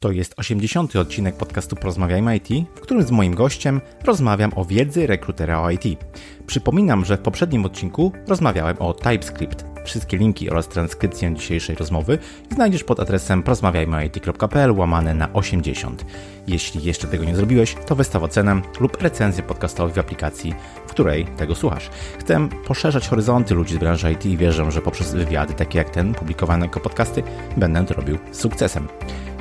To jest 80. odcinek podcastu Porozmawiajmy IT, w którym z moim gościem rozmawiam o wiedzy rekrutera o IT. Przypominam, że w poprzednim odcinku rozmawiałem o TypeScript. Wszystkie linki oraz transkrypcję dzisiejszej rozmowy znajdziesz pod adresem porozmawiajmyit.pl łamane na 80. Jeśli jeszcze tego nie zrobiłeś, to wystaw ocenę lub recenzję podcastowi w aplikacji, w której tego słuchasz. Chcę poszerzać horyzonty ludzi z branży IT i wierzę, że poprzez wywiady takie jak ten, publikowane jako podcasty, będę to robił z sukcesem.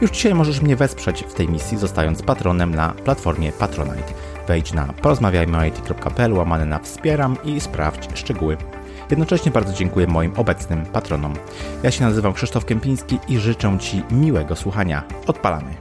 Już dzisiaj możesz mnie wesprzeć w tej misji, zostając patronem na platformie Patronite. Wejdź na porozmawiajmyit.pl łamane na wspieram i sprawdź szczegóły. Jednocześnie bardzo dziękuję moim obecnym patronom. Ja się nazywam Krzysztof Kępiński i życzę Ci miłego słuchania. Odpalamy.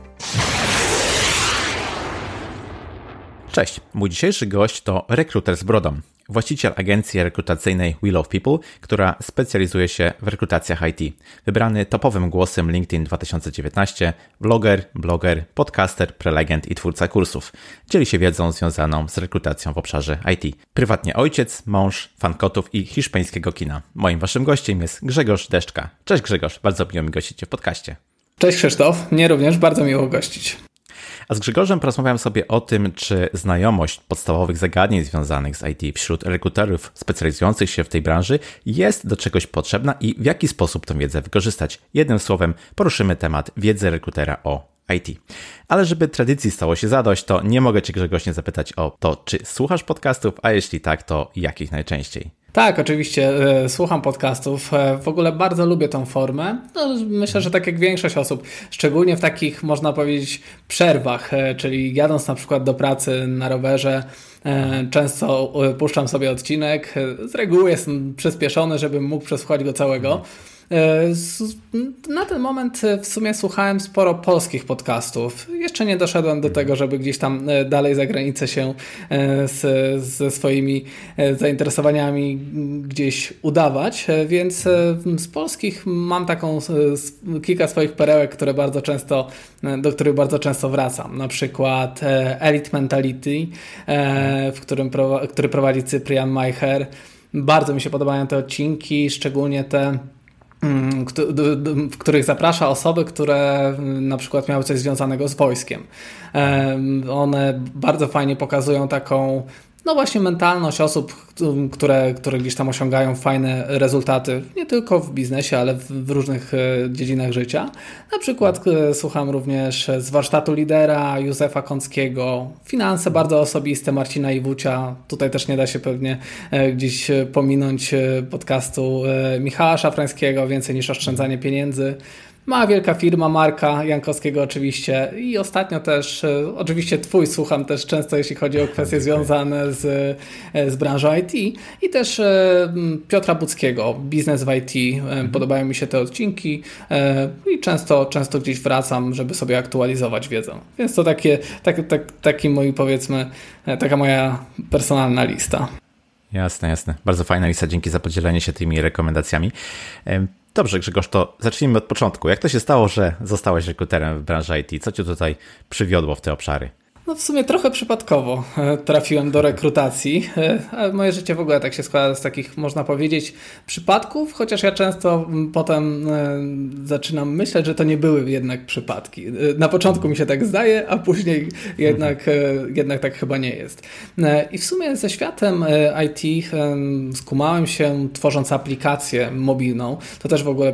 Cześć, mój dzisiejszy gość to rekruter z brodą, właściciel agencji rekrutacyjnej We Love People, która specjalizuje się w rekrutacjach IT. Wybrany topowym głosem LinkedIn 2019, bloger, bloger, podcaster, prelegent i twórca kursów. Dzieli się wiedzą związaną z rekrutacją w obszarze IT. Prywatnie ojciec, mąż, fan kotów i hiszpańskiego kina. Moim waszym gościem jest Grzegorz Deszczka. Cześć Grzegorz, bardzo miło mi gościć w podcaście. Cześć Krzysztof, mnie również bardzo miło gościć. A z Grzegorzem porozmawiam sobie o tym, czy znajomość podstawowych zagadnień związanych z IT wśród rekruterów specjalizujących się w tej branży jest do czegoś potrzebna i w jaki sposób tę wiedzę wykorzystać. Jednym słowem, poruszymy temat wiedzy rekrutera o IT. Ale żeby tradycji stało się zadość, to nie mogę Cię Grzegorz nie zapytać o to, czy słuchasz podcastów, a jeśli tak, to jakich najczęściej? Tak, oczywiście e, słucham podcastów. E, w ogóle bardzo lubię tą formę. No, myślę, że tak jak większość osób, szczególnie w takich, można powiedzieć, przerwach, e, czyli jadąc na przykład do pracy na rowerze, często puszczam sobie odcinek. Z reguły jestem przyspieszony, żebym mógł przesłuchać go całego. E, na ten moment e, w sumie słuchałem sporo polskich podcastów. Jeszcze nie doszedłem do tego, żeby gdzieś tam e, dalej za granicę się z, ze swoimi zainteresowaniami gdzieś udawać, więc z polskich mam taką kilka swoich perełek, które bardzo często, do których bardzo często wracam. Na przykład Elite Mentality, w którym, który prowadzi Cyprian Majcher. Bardzo mi się podobają te odcinki, szczególnie te w których zaprasza osoby, które mm, na przykład miały coś związanego z wojskiem. One bardzo fajnie pokazują taką no właśnie mentalność osób, które, które gdzieś tam osiągają fajne rezultaty, nie tylko w biznesie, ale w, różnych e, dziedzinach życia. Na przykład e, słucham również z warsztatu lidera Józefa Kąckiego, finanse bardzo osobiste Marcina Iwucia. Tutaj też nie da się pewnie e, gdzieś pominąć podcastu Michała Szafrańskiego, więcej niż oszczędzanie pieniędzy. Ma wielka firma, marka Jankowskiego oczywiście i ostatnio też, e, oczywiście Twój słucham też często, jeśli chodzi o kwestie związane z, e, z branżą IT i też e, Piotra Buckiego, Biznes w IT. Mhm. Podobają mi się te odcinki i często, często gdzieś wracam, żeby sobie aktualizować wiedzę. Więc to takie, tak, tak, taki mój powiedzmy, taka moja personalna lista. Jasne, jasne. Bardzo fajna lista. Dzięki za podzielenie się tymi rekomendacjami. Dobrze, Grzegorz, to zacznijmy od początku. Jak to się stało, że zostałeś rekruterem w branży IT? Co cię tutaj przywiodło w te obszary? No w sumie trochę przypadkowo e, trafiłem do rekrutacji. E, moje życie w ogóle tak się składa z takich, można powiedzieć, przypadków, chociaż ja często potem e, zaczynam myśleć, że to nie były jednak przypadki. Na początku mi się tak zdaje, a później jednak, jednak tak chyba nie jest. I w sumie ze światem IT skumałem się tworząc aplikację mobilną. To też w ogóle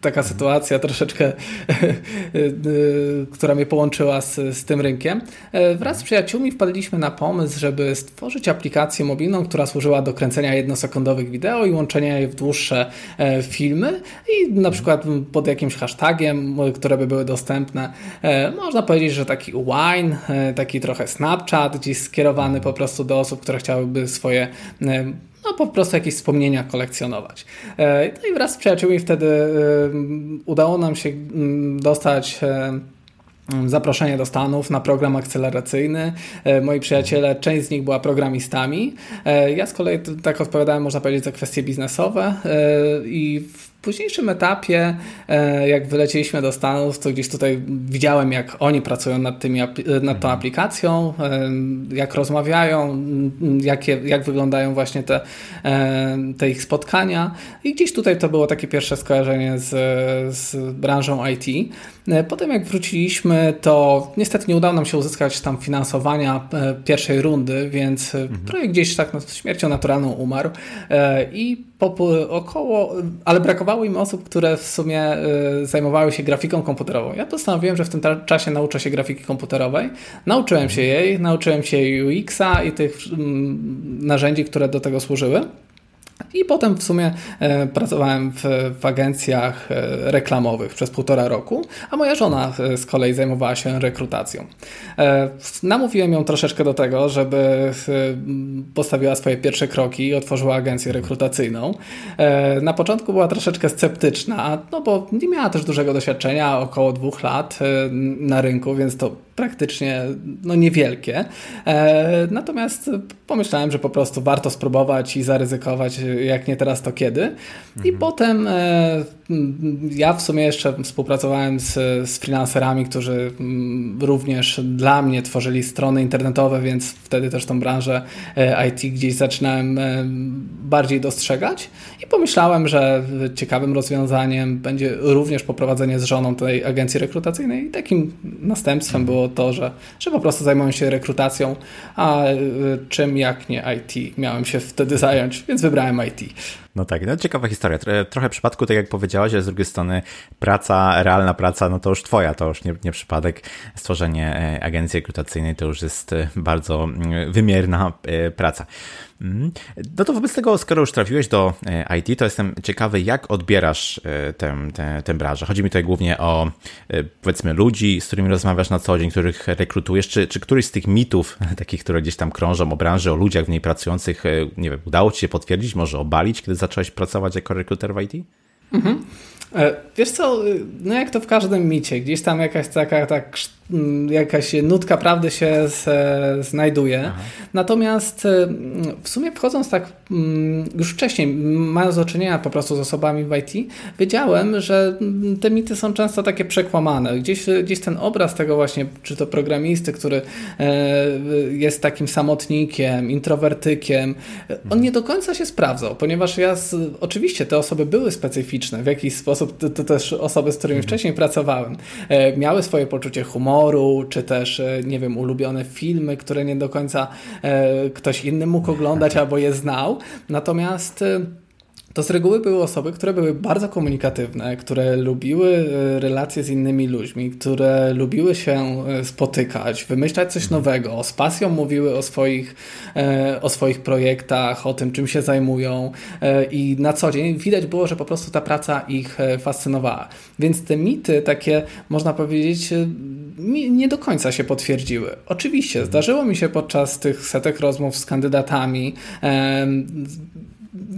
taka sytuacja troszeczkę, która mnie połączyła z, z tym rynkiem. E, wraz z przyjaciółmi wpadliśmy na pomysł, żeby stworzyć aplikację mobilną, która służyła do kręcenia jednosekundowych wideo i łączenia je w dłuższe e, filmy i na przykład pod jakimś hashtagiem, które by były dostępne. E, można powiedzieć, że taki wine, taki trochę Snapchat, gdzieś skierowany po prostu do osób, które chciałyby swoje no po prostu jakieś wspomnienia kolekcjonować. No i wraz z przyjaciółmi wtedy udało nam się dostać Mm, zaproszenie do Stanów na program akceleracyjny. E, moi przyjaciele, część z nich była programistami. E, ja z kolei tak odpowiadałem, można powiedzieć, za kwestie biznesowe e, i późniejszym etapie, e, jak wylecieliśmy do Stanów, to gdzieś tutaj widziałem, jak oni pracują nad, tymi, nad tą mhm. aplikacją, e, jak rozmawiają, jakie, jak wyglądają właśnie te, e, te ich spotkania. I gdzieś tutaj to było takie pierwsze skojarzenie z, z branżą IT. Potem jak wróciliśmy, to niestety nie udało nam się uzyskać tam finansowania pierwszej rundy, więc mhm. projekt gdzieś tak śmiercią naturalną umarł i po, około, ale brakowało im osób, które w sumie y, zajmowały się grafiką komputerową. Ja postanowiłem, że w tym czasie nauczę się grafiki komputerowej. Nauczyłem się jej, nauczyłem się UX-a i tych mm, narzędzi, które do tego służyły. I potem w sumie e, pracowałem w, w, agencjach e, reklamowych przez półtora roku, a moja żona e, z kolei zajmowała się rekrutacją. Namówiłem ją troszeczkę do tego, żeby postawiła swoje pierwsze kroki i otworzyła agencję rekrutacyjną. Na początku była troszeczkę sceptyczna, no bo nie miała też dużego doświadczenia, około dwóch lat na rynku, więc to praktycznie no, niewielkie. Natomiast pomyślałem, że po prostu warto spróbować i zaryzykować jak nie teraz, to kiedy. I mhm. potem e, ja w sumie jeszcze współpracowałem z, z freelancerami, którzy mm, również dla mnie tworzyli strony internetowe, więc wtedy też tą branżę e, IT gdzieś zaczynałem e, bardziej dostrzegać i pomyślałem, że ciekawym rozwiązaniem będzie również poprowadzenie z żoną tej agencji rekrutacyjnej i takim następstwem było to, że, że po prostu zajmuję się rekrutacją, a czym jak nie IT miałem się wtedy zająć, więc wybrałem IT. No tak, no ciekawa historia. Trochę przypadku, tak jak powiedziałaś, ale z drugiej strony praca, realna praca, no to już twoja, to już nie, nie przypadek. Stworzenie e, agencji rekrutacyjnej to już jest e, bardzo mm, wymierna e, praca. Mhm. No to wobec tego, skoro już trafiłeś do e, IT, to jestem ciekawy, jak odbierasz e, tę, tę, tę branżę. Chodzi mi tutaj głównie o, e, powiedzmy, ludzi, z którymi rozmawiasz na co dzień, których rekrutujesz, czy, czy któryś z tych mitów, takich, które gdzieś tam krążą o branży, o ludziach w niej pracujących, nie wiem, udało ci się potwierdzić, może obalić, kiedy zacząłeś pracować jako rekruter w IT? Mhm. Wiesz co, no jak to w każdym micie, gdzieś tam jakaś taka tak jakaś nutka prawdy się znajduje. Aha. Natomiast y, w sumie wchodząc tak mm, już wcześniej, mając do czynienia po prostu z osobami w IT, wiedziałem, że te mity są często takie przekłamane. Gdzieś, gdzieś ten obraz tego właśnie, czy to programisty, który e, jest takim samotnikiem, introwertykiem, on nie do końca się sprawdzał, ponieważ ja z, oczywiście te osoby były specyficzne w jakiś sposób, to, to też osoby, z którymi mhm. wcześniej pracowałem, e, miały swoje poczucie humoru, humoru, czy też, e, nie wiem, ulubione filmy, które nie do końca e, ktoś inny mógł oglądać albo je znał. Natomiast e, to z reguły były osoby, które były bardzo komunikatywne, które lubiły relacje z innymi ludźmi, które lubiły się spotykać, wymyślać coś nowego, z pasją mówiły o swoich, o swoich projektach, o tym, czym się zajmują i na co dzień widać było, że po prostu ta praca ich fascynowała. Więc te mity takie, można powiedzieć, nie do końca się potwierdziły. Oczywiście, zdarzyło mi się podczas tych setek rozmów z kandydatami,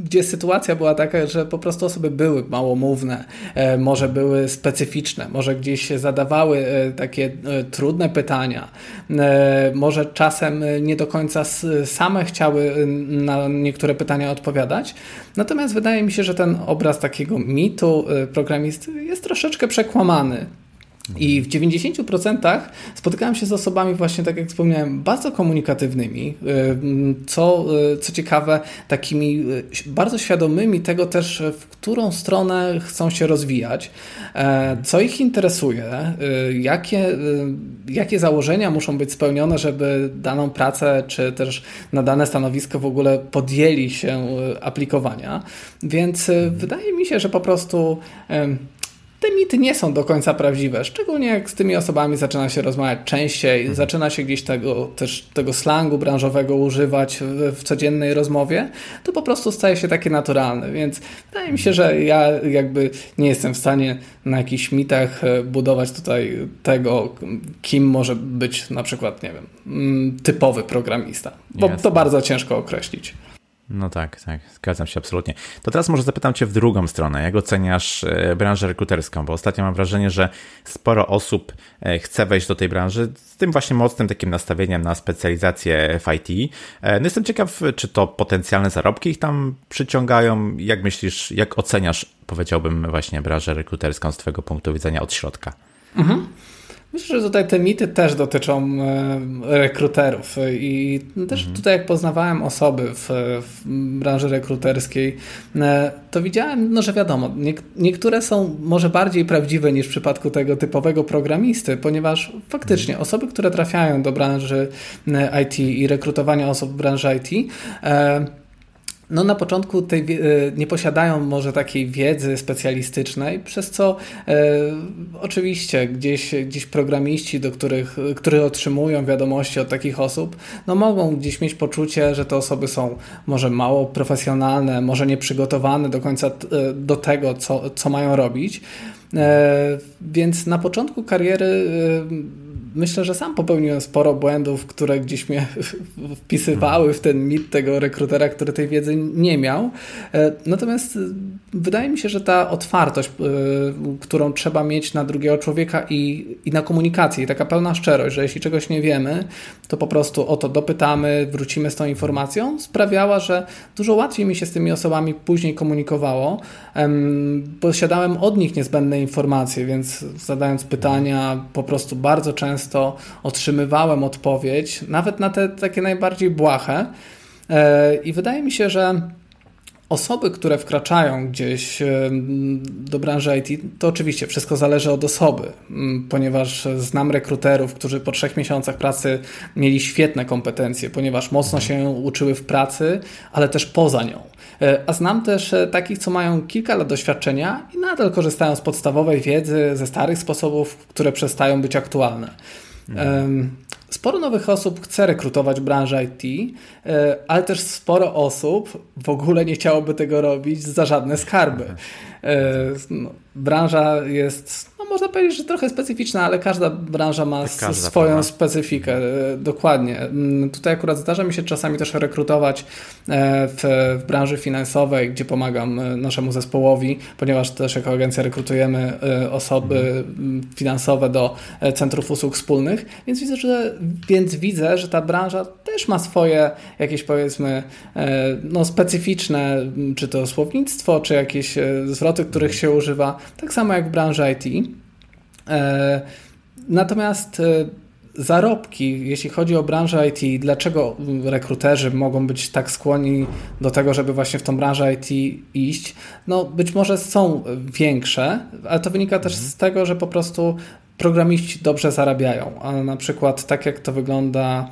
gdzie sytuacja była taka, że po prostu osoby były małomówne, e, może były specyficzne, może gdzieś się zadawały e, takie e, trudne pytania, może czasem nie do końca same chciały na niektóre pytania odpowiadać. Natomiast wydaje mi się, że ten obraz takiego mitu programisty jest troszeczkę przekłamany. I w 90% spotykałem się z osobami właśnie, tak jak wspomniałem, bardzo komunikatywnymi, y, co, y, co ciekawe, takimi y, bardzo świadomymi tego też, w którą stronę chcą się rozwijać, e, co ich interesuje, jakie, jakie założenia muszą być spełnione, żeby daną pracę, czy też na dane stanowisko w ogóle podjęli się aplikowania. Więc wydaje mi się, że po prostu te mity nie są do końca prawdziwe, szczególnie jak z tymi osobami zaczyna się rozmawiać częściej, mhm. zaczyna się gdzieś tego, też tego slangu branżowego używać w, w, codziennej rozmowie, to po prostu staje się takie naturalne, więc wydaje mi się, że ja jakby nie jestem w stanie na jakichś mitach e, budować tutaj tego, kim może być na przykład, nie wiem, mm, typowy programista, bo Jasne. to bardzo ciężko określić. No tak, tak, zgadzam się absolutnie. To teraz może zapytam Cię w drugą stronę. Jak oceniasz e, branżę rekruterską? Bo ostatnio mam wrażenie, że sporo osób e, chce wejść do tej branży z tym właśnie mocnym takim nastawieniem na specjalizację w IT. E, no jestem ciekaw, czy to potencjalne zarobki ich tam przyciągają. Jak myślisz, jak oceniasz, powiedziałbym, właśnie branżę rekruterską z Twojego punktu widzenia od środka? Mhm. Myślę, że tutaj te mity też dotyczą e, rekruterów i też mhm. tutaj jak poznawałem osoby w, w, branży rekruterskiej, e, to widziałem, no że wiadomo, nie, niektóre są może bardziej prawdziwe niż w przypadku tego typowego programisty, ponieważ faktycznie mhm. osoby, które trafiają do branży e, IT i rekrutowania osób w branży IT, no na początku tej, e, nie posiadają może takiej wiedzy specjalistycznej, przez co e, oczywiście gdzieś, gdzieś programiści, do których, którzy otrzymują wiadomości od takich osób, no mogą gdzieś mieć poczucie, że te osoby są może mało profesjonalne, może nieprzygotowane do końca e, do tego, co, co mają robić. E, więc na początku kariery e, myślę, że sam popełniłem sporo błędów, które gdzieś mnie wpisywały w ten mit tego rekrutera, który tej wiedzy nie miał. E, natomiast e, wydaje mi się, że ta otwartość, e, którą trzeba mieć na drugiego człowieka i, i na komunikację, i taka pełna szczerość, że jeśli czegoś nie wiemy, to po prostu o to dopytamy, wrócimy z tą informacją, sprawiała, że dużo łatwiej mi się z tymi osobami później komunikowało. Posiadałem od nich niezbędne informacje, więc zadając pytania, po prostu bardzo często często otrzymywałem odpowiedź, nawet na te takie najbardziej błahe. E, I wydaje mi się, że osoby, które wkraczają gdzieś e, do branży IT, to oczywiście wszystko zależy od osoby, ponieważ znam rekruterów, którzy po trzech miesiącach pracy mieli świetne kompetencje, ponieważ mocno się uczyły w pracy, ale też poza nią. E, a znam też takich, co mają kilka lat doświadczenia i nadal korzystają z podstawowej wiedzy, ze starych sposobów, które przestają być aktualne. Mhm. Sporo nowych osób chce rekrutować branżę IT, e, ale też sporo osób w ogóle nie chciałoby tego robić za żadne skarby. E, no, branża jest, no można powiedzieć, że trochę specyficzna, ale każda branża ma każda swoją forma. specyfikę. E, dokładnie. Mm, tutaj akurat zdarza mi się czasami też rekrutować e, w, w branży finansowej, gdzie pomagam naszemu zespołowi, ponieważ też jako agencja rekrutujemy osoby mhm. finansowe do centrów usług wspólnych, więc widzę, że, więc widzę, że ta branża też ma swoje jakieś powiedzmy no, specyficzne, czy to słownictwo, czy jakieś zwroty, których się używa, tak samo jak w branży IT. E, natomiast e, zarobki, jeśli chodzi o branżę IT, dlaczego rekruterzy mogą być tak skłonni do tego, żeby właśnie w tą branżę IT iść? No, być może są większe, ale to wynika też z tego, że po prostu programiści dobrze zarabiają. A na przykład tak jak to wygląda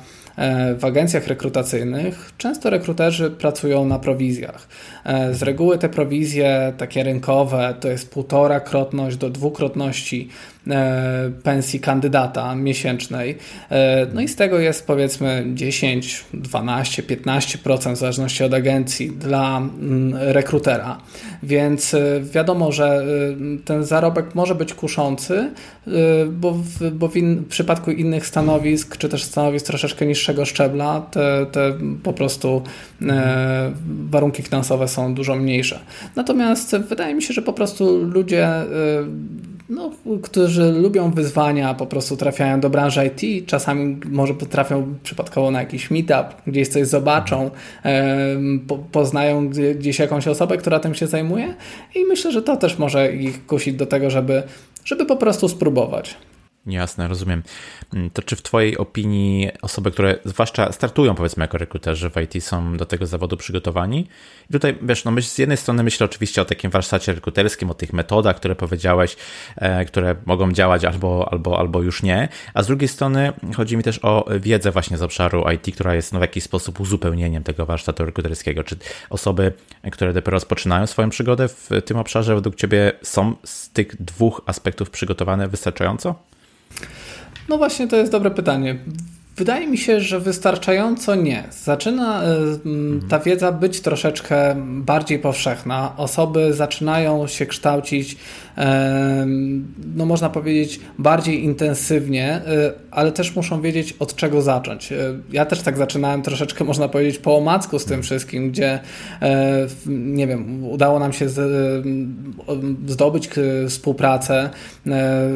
w agencjach rekrutacyjnych często rekruterzy pracują na prowizjach. E, z reguły te prowizje takie rynkowe to jest półtora krotność do dwukrotności E, pensji kandydata miesięcznej. E, no i z tego jest powiedzmy 10, 12, 15% w zależności od agencji dla mm, rekrutera. Więc e, wiadomo, że ten zarobek może być kuszący, bo w, bo w, in, w przypadku innych stanowisk, czy też stanowisk troszeczkę niższego szczebla, te, te po prostu warunki finansowe są dużo mniejsze. Natomiast wydaje mi się, że po prostu ludzie no, którzy lubią wyzwania, po prostu trafiają do branży IT, czasami może trafią przypadkowo na jakiś meetup, gdzieś coś zobaczą, po, poznają gdzieś jakąś osobę, która tym się zajmuje i myślę, że to też może ich kusić do tego, żeby, żeby po prostu spróbować. Jasne, rozumiem. Mm, to czy w Twojej opinii osoby, które zwłaszcza startują powiedzmy jako rekruterzy w IT są do tego zawodu przygotowani? I tutaj wiesz, no myśl, z jednej strony myślę oczywiście o takim warsztacie rekruterskim, o tych metodach, które powiedziałeś, e, które mogą działać albo, albo, albo już nie, a z drugiej strony chodzi mi też o wiedzę właśnie z obszaru IT, która jest no, w jakiś sposób uzupełnieniem tego warsztatu rekruterskiego. Czy osoby, które dopiero rozpoczynają swoją przygodę w tym obszarze według Ciebie są z tych dwóch aspektów przygotowane wystarczająco? No właśnie, to jest dobre pytanie. Wydaje mi się, że wystarczająco nie. Zaczyna e, ta wiedza być troszeczkę bardziej powszechna. Osoby zaczynają się kształcić, e, no można powiedzieć, bardziej intensywnie, e, ale też muszą wiedzieć od czego zacząć. Ja też tak zaczynałem troszeczkę, można powiedzieć, po omacku z tym wszystkim, gdzie nie wiem, udało nam się zdobyć współpracę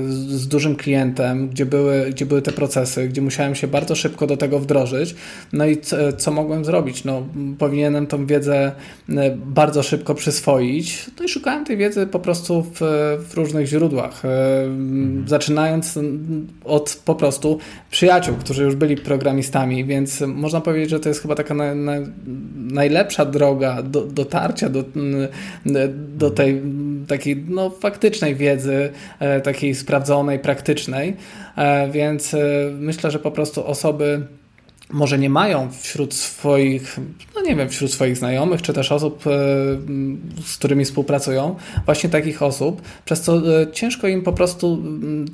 z dużym klientem, gdzie były, gdzie były te procesy, gdzie musiałem się bardzo szybko do tego wdrożyć. No i co, co mogłem zrobić? No, powinienem tą wiedzę e, bardzo szybko przyswoić. No i szukałem tej wiedzy po prostu w, w różnych źródłach. E, zaczynając od po prostu przyjaciół, którzy już byli programistami, więc można powiedzieć, że to jest chyba taka na, na, najlepsza droga do, dotarcia do, do tej takiej no, faktycznej wiedzy, e, takiej sprawdzonej, praktycznej. Więc myślę, że po prostu osoby może nie mają wśród swoich, no nie wiem, wśród swoich znajomych, czy też osób, e, z którymi współpracują, właśnie takich osób, przez co e, ciężko im po prostu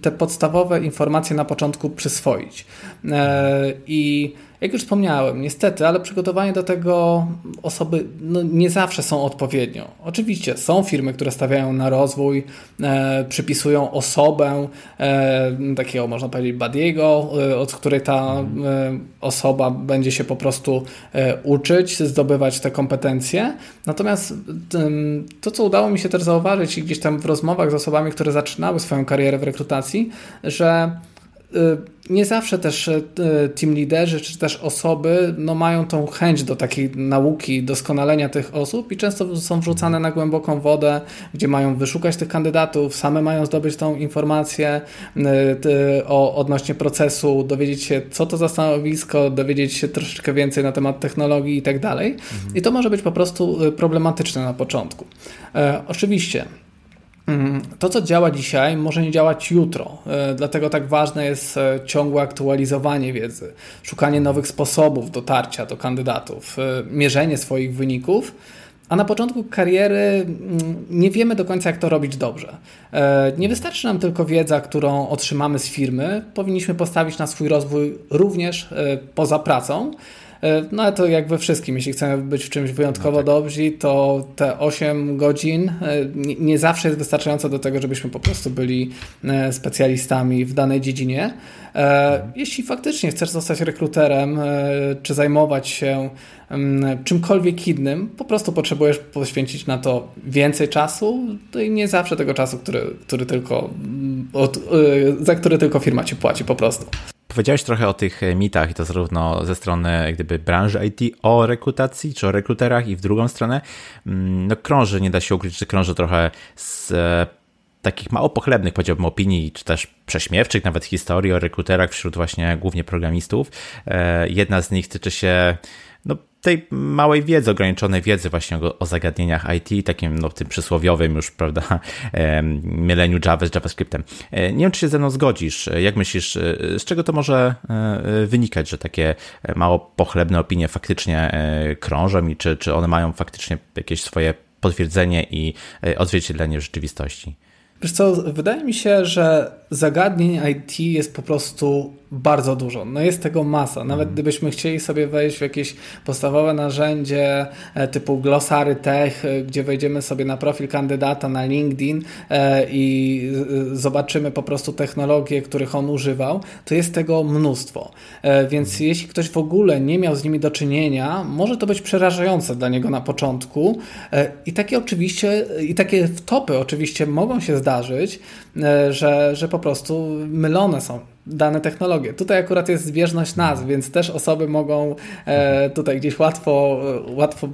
te podstawowe informacje na początku przyswoić. E, I jak już wspomniałem, niestety, ale przygotowanie do tego osoby no, nie zawsze są odpowiednio. Oczywiście są firmy, które stawiają na rozwój, e, przypisują osobę, e, takiego można powiedzieć badiego, e, od której ta e, osoba będzie się po prostu e, uczyć, zdobywać te kompetencje. Natomiast to, co udało mi się też zauważyć gdzieś tam w rozmowach z osobami, które zaczynały swoją karierę w rekrutacji, że nie zawsze też y, team liderzy czy też osoby no, mają tą chęć do takiej nauki, doskonalenia tych osób i często są wrzucane na głęboką wodę, gdzie mają wyszukać tych kandydatów, same mają zdobyć tą informację y, o, odnośnie procesu, dowiedzieć się, co to za stanowisko, dowiedzieć się troszeczkę więcej na temat technologii i tak dalej. Mhm. I to może być po prostu problematyczne na początku. Oczywiście. To, co działa dzisiaj, może nie działać jutro. E, dlatego tak ważne jest e, ciągłe aktualizowanie wiedzy, szukanie nowych sposobów dotarcia do kandydatów, e, mierzenie swoich wyników. A na początku kariery mm, nie wiemy do końca, jak to robić dobrze. Nie wystarczy nam tylko wiedza, którą otrzymamy z firmy. Powinniśmy postawić na swój rozwój również poza pracą. E, no ale to jak we wszystkim, jeśli chcemy być w czymś wyjątkowo no tak. dobrzy, to te 8 godzin e, nie zawsze jest wystarczająco do tego, żebyśmy po prostu byli e, specjalistami w danej dziedzinie. Jeśli faktycznie chcesz zostać rekruterem, czy zajmować się mm, czymkolwiek innym, po prostu potrzebujesz poświęcić na to więcej czasu no i nie zawsze tego czasu, który, który tylko, od, za który tylko firma ci płaci po prostu. Powiedziałeś trochę o tych e, mitach i to zarówno ze strony gdyby branży IT o rekrutacji, czy o rekruterach i w drugą stronę. Mm, no krąży, nie da się ukryć, że krąży trochę z e, takich mało pochlebnych, powiedziałbym, opinii, czy też prześmiewczych nawet historii o rekruterach wśród właśnie głównie programistów. E, jedna z nich tyczy się tej małej wiedzy, ograniczonej wiedzy właśnie o, o zagadnieniach IT, takim no, tym przysłowiowym już, prawda, e, myleniu Java z JavaScriptem. E, nie wiem, czy się ze mną zgodzisz. Jak myślisz, e, z czego to może wynikać, że takie mało pochlebne opinie faktycznie krążą i czy, czy one mają faktycznie jakieś swoje potwierdzenie i odzwierciedlenie w rzeczywistości? Wiesz co, wydaje mi się, że zagadnień IT jest po prostu bardzo dużo. No jest tego masa. Nawet mm. gdybyśmy chcieli sobie wejść w jakieś podstawowe narzędzie e, typu Glossary Tech, e, gdzie wejdziemy sobie na profil kandydata na LinkedIn e, i zobaczymy po prostu technologie, których on używał, to jest tego mnóstwo. Więc mm. jeśli ktoś w ogóle nie miał z nimi do czynienia, może to być przerażające dla niego na początku. I takie oczywiście, i takie wtopy oczywiście mogą się zdarzyć, że, że po prostu mylone są dane technologie. Tutaj akurat jest zbieżność nazw, więc też osoby mogą e, tutaj gdzieś łatwo, łatwo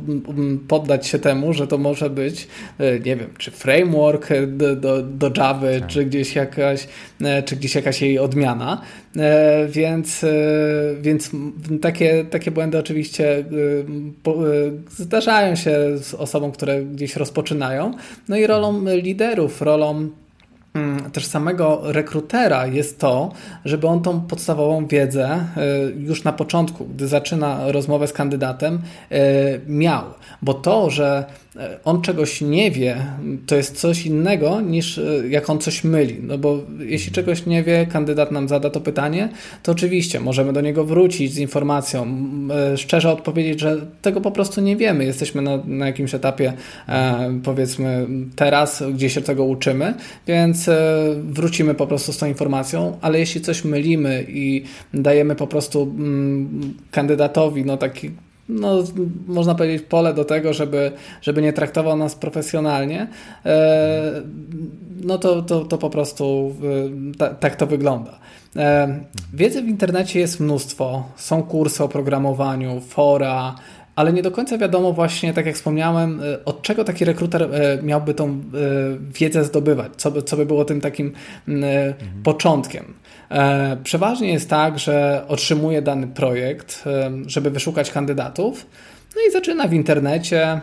poddać się temu, że to może być, e, nie wiem, czy framework do, do, do Java, tak. czy gdzieś jakaś, e, czy gdzieś jakaś jej odmiana. Więc, więc takie, takie błędy oczywiście zdarzają się z osobom, które gdzieś rozpoczynają. No i rolą liderów, rolą mm, też samego rekrutera jest to, żeby on tą podstawową wiedzę już na początku, gdy zaczyna rozmowę z kandydatem, miał. Bo to, że E, on czegoś nie wie, to jest coś innego niż e, jak on coś myli. No bo jeśli czegoś nie wie, kandydat nam zada to pytanie, to oczywiście możemy do niego wrócić z informacją, e, szczerze odpowiedzieć, że tego po prostu nie wiemy. Jesteśmy na, na jakimś etapie, e, powiedzmy, teraz, gdzie się tego uczymy, więc e, wrócimy po prostu z tą informacją, ale jeśli coś mylimy i dajemy po prostu kandydatowi no, taki no, można powiedzieć, pole do tego, żeby, żeby nie traktował nas profesjonalnie, e, no to, to, to po prostu e, tak to wygląda. E, wiedzy w internecie jest mnóstwo. Są kursy o programowaniu, fora, ale nie do końca wiadomo właśnie, tak jak wspomniałem, od czego taki rekruter miałby tą wiedzę zdobywać, co by, co by było tym takim mhm. początkiem. E, przeważnie jest tak, że otrzymuje dany projekt, e, żeby wyszukać kandydatów, no i zaczyna w internecie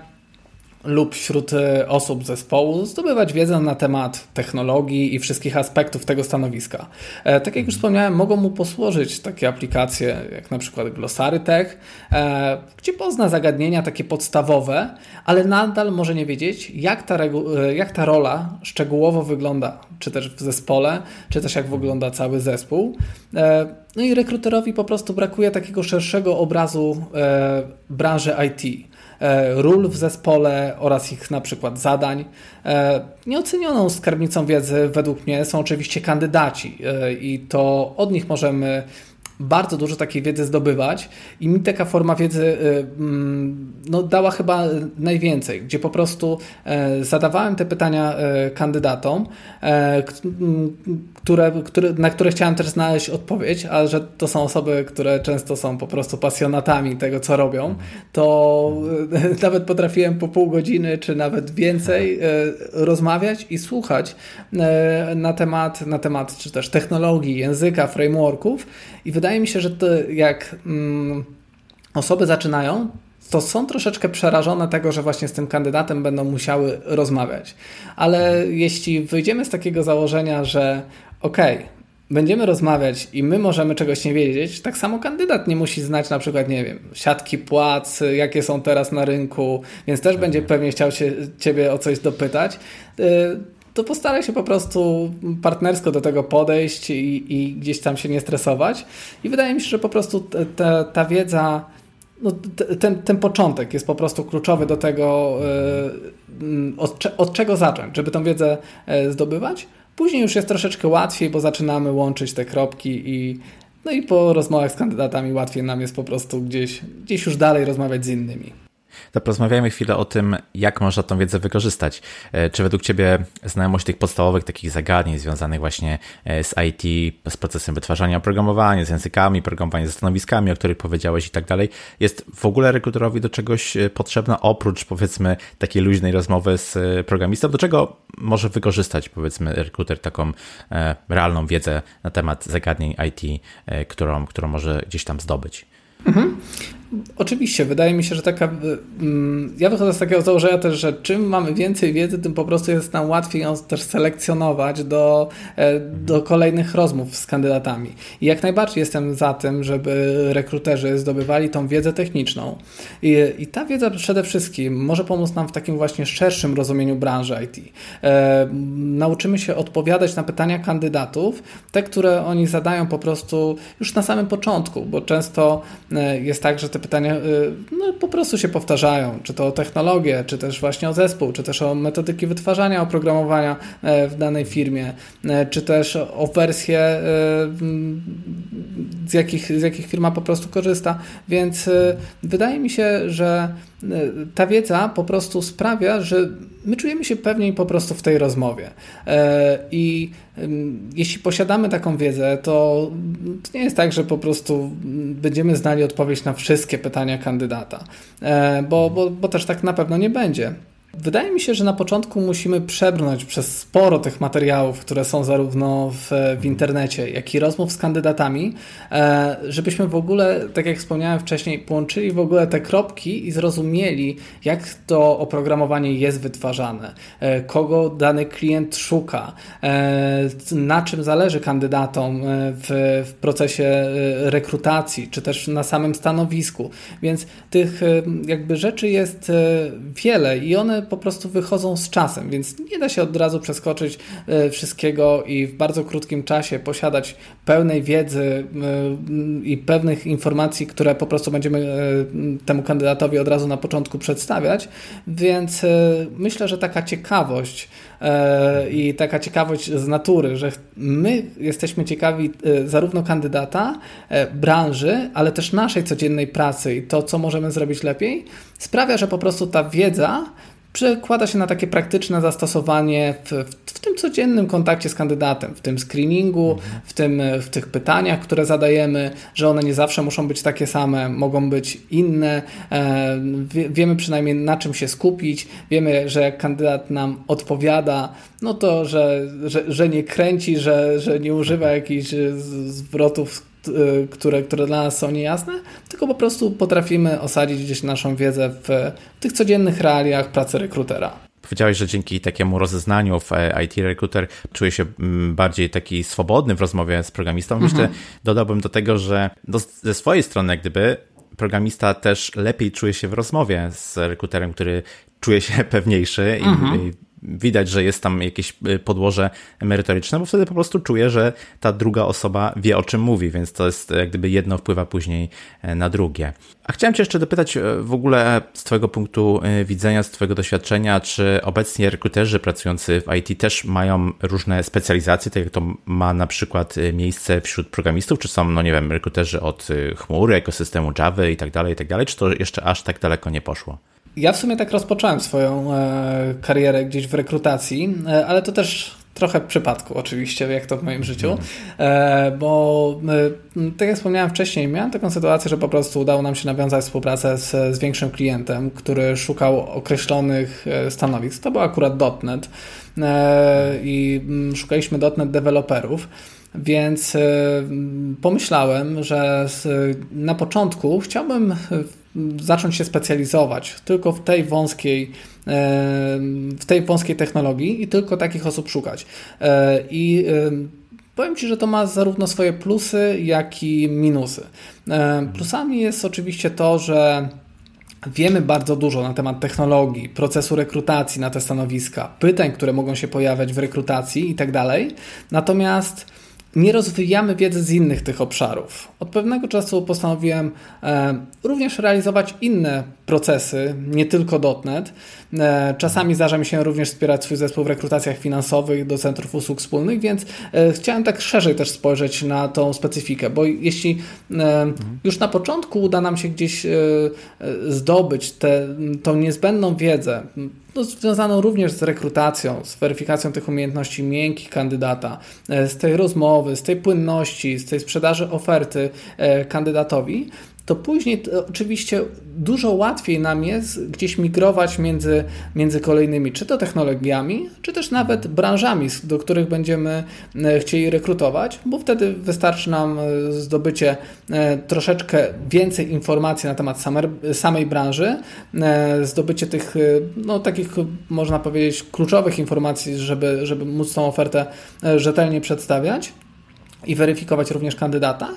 lub wśród e, osób zespołu zdobywać wiedzę na temat technologii i wszystkich aspektów tego stanowiska. E, tak jak już wspomniałem, mogą mu posłużyć takie aplikacje jak na przykład Glossary Tech, e, gdzie pozna zagadnienia takie podstawowe, ale nadal może nie wiedzieć, jak ta, jak ta rola szczegółowo wygląda, czy też w zespole, czy też jak wygląda cały zespół. No i rekruterowi po prostu brakuje takiego szerszego obrazu branży IT. E, ról w zespole oraz ich na przykład zadań. E, nieocenioną skarbnicą wiedzy według mnie są oczywiście kandydaci e, i to od nich możemy bardzo dużo takiej wiedzy zdobywać i mi taka forma wiedzy y, mm, no, dała chyba najwięcej, gdzie po prostu e, zadawałem te pytania e, kandydatom, e, które, które, na które chciałem też znaleźć odpowiedź, a że to są osoby, które często są po prostu pasjonatami tego, co robią, to nawet potrafiłem po pół godziny, czy nawet więcej rozmawiać i słuchać na temat, na temat czy też technologii, języka, frameworków i wydaje mi się, że to jak mm, osoby zaczynają, to są troszeczkę przerażone tego, że właśnie z tym kandydatem będą musiały rozmawiać. Ale jeśli wyjdziemy z takiego założenia, że okej, okay, będziemy rozmawiać i my możemy czegoś nie wiedzieć, tak samo kandydat nie musi znać na przykład, nie wiem, siatki płac, jakie są teraz na rynku, więc też będzie pewnie chciał się ciebie o coś dopytać. To postaraj się po prostu partnersko do tego podejść i, i gdzieś tam się nie stresować. I wydaje mi się, że po prostu ta, ta wiedza, no, ten, ten początek jest po prostu kluczowy do tego, e, od, od czego zacząć, żeby tą wiedzę e, zdobywać. Później już jest troszeczkę łatwiej, bo zaczynamy łączyć te kropki i no i po rozmowach z kandydatami łatwiej nam jest po prostu gdzieś, gdzieś już dalej rozmawiać z innymi to porozmawiajmy chwilę o tym, jak można tą wiedzę wykorzystać. E, czy według Ciebie znajomość tych podstawowych takich zagadnień związanych właśnie e, z IT, z procesem wytwarzania oprogramowania, z językami, programowania ze stanowiskami, o których powiedziałeś i tak dalej, jest w ogóle rekruterowi do czegoś e, potrzebna, oprócz powiedzmy takiej luźnej rozmowy z programistą? Do czego może wykorzystać powiedzmy rekruter taką realną wiedzę na temat zagadnień IT, którą, którą może gdzieś tam zdobyć? Mhm. Oczywiście, wydaje mi się, że taka. Mm, ja wychodzę z takiego założenia też, że czym mamy więcej wiedzy, tym po prostu jest nam łatwiej ją też selekcjonować do, e, do kolejnych rozmów z kandydatami. I jak najbardziej jestem za tym, żeby rekruterzy zdobywali tą wiedzę techniczną. I, i ta wiedza przede wszystkim może pomóc nam w takim właśnie szerszym rozumieniu branży IT. E, nauczymy się odpowiadać na pytania kandydatów, te, które oni zadają po prostu już na samym początku, bo często e, jest tak, że te pytania y, no, po prostu się powtarzają, czy to o technologię, czy też właśnie o zespół, czy też o metodyki wytwarzania oprogramowania e, w danej firmie, e, czy też o wersję, e, z jakich, z jakich firma po prostu korzysta. Więc wydaje mi się, że ta wiedza po prostu sprawia, że my czujemy się pewniej po prostu w tej rozmowie. I jeśli posiadamy taką wiedzę, to, to nie jest tak, że po prostu będziemy znali odpowiedź na wszystkie pytania kandydata, e, bo, bo, bo też tak na pewno nie będzie. Wydaje mi się, że na początku musimy przebrnąć przez sporo tych materiałów, które są zarówno w, w internecie, jak i rozmów z kandydatami, e, żebyśmy w ogóle, tak jak wspomniałem wcześniej, połączyli w ogóle te kropki i zrozumieli, jak to oprogramowanie jest wytwarzane, e, kogo dany klient szuka, e, na czym zależy kandydatom w, w procesie rekrutacji, czy też na samym stanowisku. Więc tych jakby rzeczy jest wiele i one po prostu wychodzą z czasem, więc nie da się od razu przeskoczyć e, wszystkiego i w bardzo krótkim czasie posiadać pełnej wiedzy e, i pewnych informacji, które po prostu będziemy e, temu kandydatowi od razu na początku przedstawiać. Więc myślę, że taka ciekawość i taka ciekawość z natury, że my jesteśmy ciekawi zarówno kandydata, branży, ale też naszej codziennej pracy i to, co możemy zrobić lepiej, sprawia, że po prostu ta wiedza przekłada się na takie praktyczne zastosowanie w, w, tym codziennym kontakcie z kandydatem, w tym screeningu, mhm. w, tym, w tych pytaniach, które zadajemy, że one nie zawsze muszą być takie same, mogą być inne. E, wie, wiemy przynajmniej na czym się skupić, wiemy, że jak kandydat nam odpowiada, no to, że, że, że nie kręci, że, że nie używa jakichś zwrotów które, które dla nas są niejasne, tylko po prostu potrafimy osadzić gdzieś naszą wiedzę w tych codziennych realiach pracy rekrutera. Powiedziałeś, że dzięki takiemu rozeznaniu w e, IT Recruiter czuje się mm, bardziej taki swobodny w rozmowie z programistą. Mhm. Myślę, dodałbym do tego, że do, ze swojej strony, gdyby programista też lepiej czuje się w rozmowie z rekruterem, który czuje się pewniejszy mhm. i widać, że jest tam jakieś y, podłoże merytoryczne, bo wtedy po prostu czuję, że ta druga osoba wie o czym mówi, więc to jest jak gdyby jedno wpływa później e, na drugie. A chciałem Cię jeszcze dopytać e, w ogóle z Twojego punktu e, widzenia, z Twojego doświadczenia, czy obecnie rekruterzy pracujący w IT też mają różne specjalizacje, tak jak to ma na przykład miejsce wśród programistów, czy są, no nie wiem, rekruterzy od chmury, ekosystemu Java i tak dalej, i tak dalej, czy to jeszcze aż tak daleko nie poszło? Ja w sumie tak rozpocząłem swoją e, karierę gdzieś w rekrutacji, e, ale to też trochę przypadku oczywiście, jak to w moim życiu, mhm. e, bo tak jak wspomniałem wcześniej, miałem taką sytuację, że po prostu udało nam się nawiązać współpracę z, z większym klientem, który szukał określonych stanowisk. To był akurat .NET i mm, szukaliśmy .NET deweloperów. Więc pomyślałem, że na początku chciałbym zacząć się specjalizować tylko w tej wąskiej w tej wąskiej technologii i tylko takich osób szukać. E, I powiem Ci, że to ma zarówno swoje plusy, jak i minusy. E, plusami jest oczywiście to, że Wiemy bardzo dużo na temat technologii, procesu rekrutacji na te stanowiska, pytań, które mogą się pojawiać w rekrutacji i tak dalej. Natomiast nie rozwijamy wiedzy z innych tych obszarów. Od pewnego czasu postanowiłem e, również realizować inne procesy, nie tylko .NET. E, czasami zdarza mi się również wspierać swój zespół w rekrutacjach finansowych do centrów usług wspólnych, więc e, chciałem tak szerzej też spojrzeć na tą specyfikę, bo jeśli już na początku uda nam się gdzieś zdobyć tę niezbędną wiedzę, no, związaną również z rekrutacją, z weryfikacją tych umiejętności miękkich kandydata, z tej rozmowy, z tej płynności, z tej sprzedaży oferty kandydatowi, to później to oczywiście dużo łatwiej nam jest gdzieś migrować między, między kolejnymi, czy to technologiami, czy też nawet branżami, do których będziemy e, chcieli rekrutować, bo wtedy wystarczy nam e, zdobycie e, troszeczkę więcej informacji na temat samej, samej branży, zdobycie tych, no takich można powiedzieć, kluczowych informacji, żeby, żeby móc tą ofertę rzetelnie przedstawiać i weryfikować również kandydata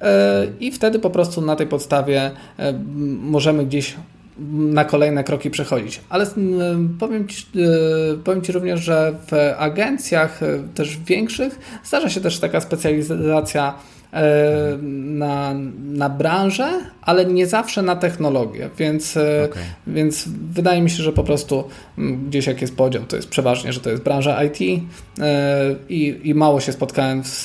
e, i wtedy po prostu na tej podstawie e, możemy gdzieś na kolejne kroki przechodzić. Ale powiem ci, e, powiem ci również, że w agencjach też większych zdarza się też taka specjalizacja E, na, na branżę, ale nie zawsze na technologię, więc, e, okay. więc wydaje mi się, że po prostu mm, gdzieś jak jest podział, to jest przeważnie, że to jest branża IT e, i, i mało się spotkałem z,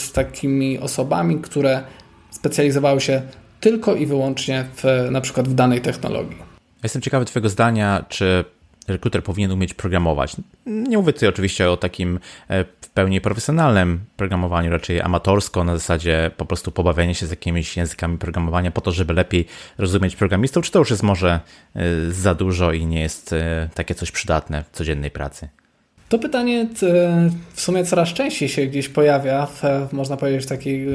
z takimi osobami, które specjalizowały się tylko i wyłącznie w, na przykład w danej technologii. Jestem ciekawy Twojego zdania, czy rekruter powinien umieć programować. Nie mówię tutaj oczywiście o takim e, w pełni profesjonalnym programowaniu, raczej amatorsko, na zasadzie po prostu pobawiania się z jakimiś językami programowania po to, żeby lepiej rozumieć programistów, czy to już jest może e, za dużo i nie jest e, takie coś przydatne w codziennej pracy? To pytanie w sumie coraz częściej się gdzieś pojawia, w, można powiedzieć, w, takiej,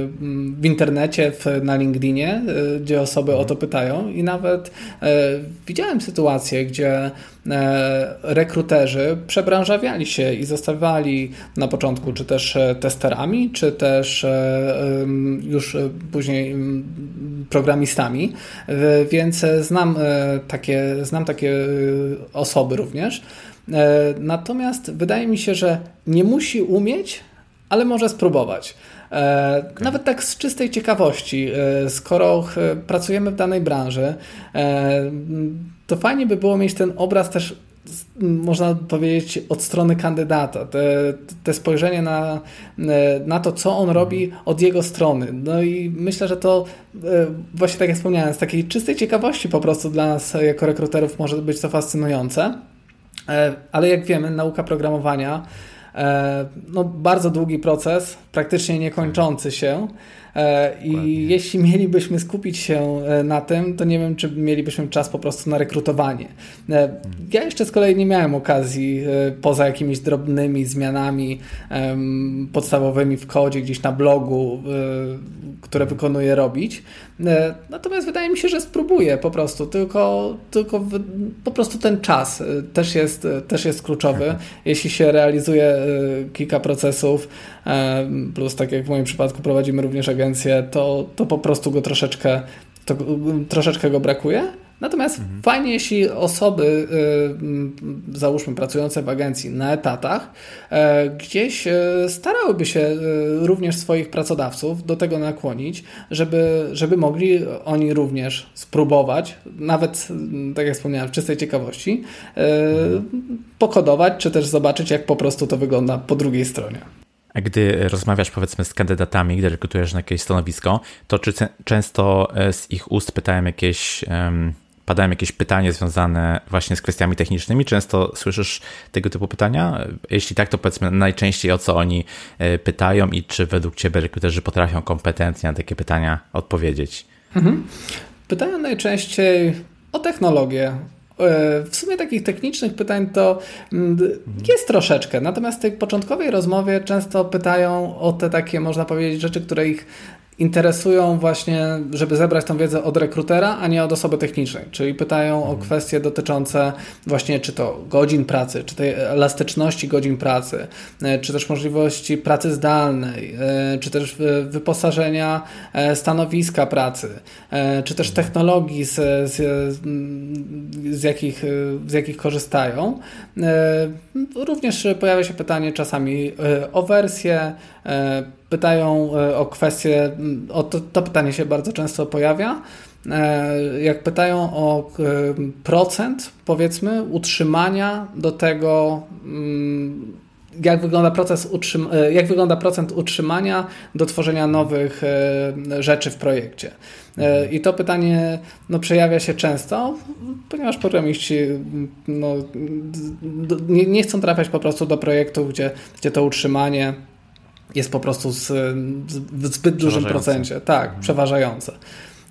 w internecie, w, na LinkedInie, gdzie osoby o to pytają. I nawet e, widziałem sytuacje, gdzie e, rekruterzy przebranżawiali się i zostawiali na początku czy też e, testerami, czy też e, już później programistami, więc znam e, takie, znam takie osoby również. E, natomiast wydaje mi się, że nie musi umieć, ale może spróbować. E, okay. Nawet tak z czystej ciekawości, e, skoro pracujemy w danej branży, to fajnie by było mieć ten obraz też można powiedzieć, od strony kandydata. Te, te spojrzenie na, na to, co on robi od jego strony. No i myślę, że to właśnie tak jak wspomniałem, z takiej czystej ciekawości po prostu dla nas jako rekruterów może być to fascynujące. E, ale jak wiemy, nauka programowania e, no, bardzo długi proces, praktycznie niekończący się. E, I jeśli mielibyśmy skupić się na tym, to nie wiem, czy mielibyśmy czas po prostu na rekrutowanie. Ja jeszcze z kolei nie miałem okazji, poza jakimiś drobnymi zmianami podstawowymi w kodzie, gdzieś na blogu, które wykonuję, robić. E, natomiast wydaje mi się, że spróbuję po prostu, tylko, tylko po prostu ten czas e, też jest, e, też jest kluczowy. Jeśli się realizuje kilka procesów, plus tak jak w moim przypadku prowadzimy również agencję, to, to po prostu go troszeczkę, to, troszeczkę go brakuje. Natomiast mhm. fajnie, jeśli osoby, y, załóżmy pracujące w agencji na etatach, e, gdzieś e, starałyby się e, również swoich pracodawców do tego nakłonić, żeby, żeby mogli oni również spróbować, nawet tak jak wspomniałem, w czystej ciekawości, mhm. pokodować, czy też zobaczyć, jak po prostu to wygląda po drugiej stronie. Gdy rozmawiasz powiedzmy z kandydatami, gdy rekrutujesz na jakieś stanowisko, to czy często z ich ust pytałem jakieś padają jakieś pytania związane właśnie z kwestiami technicznymi? Często słyszysz tego typu pytania? Jeśli tak, to powiedzmy najczęściej o co oni e, pytają i czy według Ciebie rekruterzy potrafią kompetentnie na takie pytania odpowiedzieć? Mhm. Pytają najczęściej o technologię, e, w sumie takich technicznych pytań to mm, jest troszeczkę, natomiast w tej początkowej rozmowie często pytają o te takie, można powiedzieć, rzeczy, które ich interesują właśnie, żeby zebrać tą wiedzę od rekrutera, a nie od osoby technicznej. Czyli pytają mhm. o kwestie dotyczące właśnie czy to godzin pracy, czy tej elastyczności godzin pracy, e, czy też możliwości pracy zdalnej, e, czy też wyposażenia e, stanowiska pracy, czy też mhm. technologii, z, z, z, jakich, z jakich korzystają. Również pojawia się pytanie czasami o wersję, pytają e, o kwestie, o to, to pytanie się bardzo często pojawia. E, jak pytają o e, procent, powiedzmy, utrzymania do tego, mm, jak wygląda proces utrzym- jak wygląda procent utrzymania do tworzenia nowych rzeczy w projekcie. I to pytanie no, przejawia się często, ponieważ programiści no, nie, nie chcą trafiać po prostu do projektów, gdzie, gdzie to utrzymanie jest po prostu z, w zbyt dużym procencie. Tak, mhm. przeważające.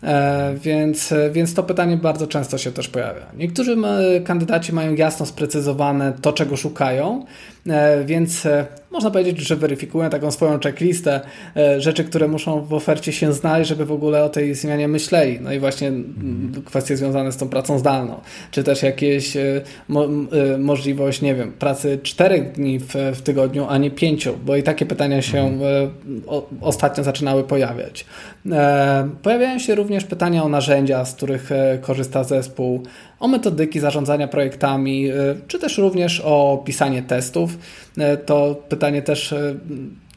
E, więc, więc to pytanie bardzo często się też pojawia. Niektórzy kandydaci mają jasno sprecyzowane to, czego szukają, więc e, można powiedzieć, że weryfikują taką swoją checklistę rzeczy, które muszą w ofercie się znaleźć, żeby w ogóle o tej zmianie myśleli. No i właśnie mhm. kwestie związane z tą pracą zdalną, czy też jakieś mo możliwość, nie wiem, pracy czterech dni w, w tygodniu, a nie pięciu, bo i takie pytania się mhm. o, ostatnio zaczynały pojawiać. Pojawiają się również pytania o narzędzia, z których korzysta zespół, o metodyki zarządzania projektami, czy też również o pisanie testów. To pytanie też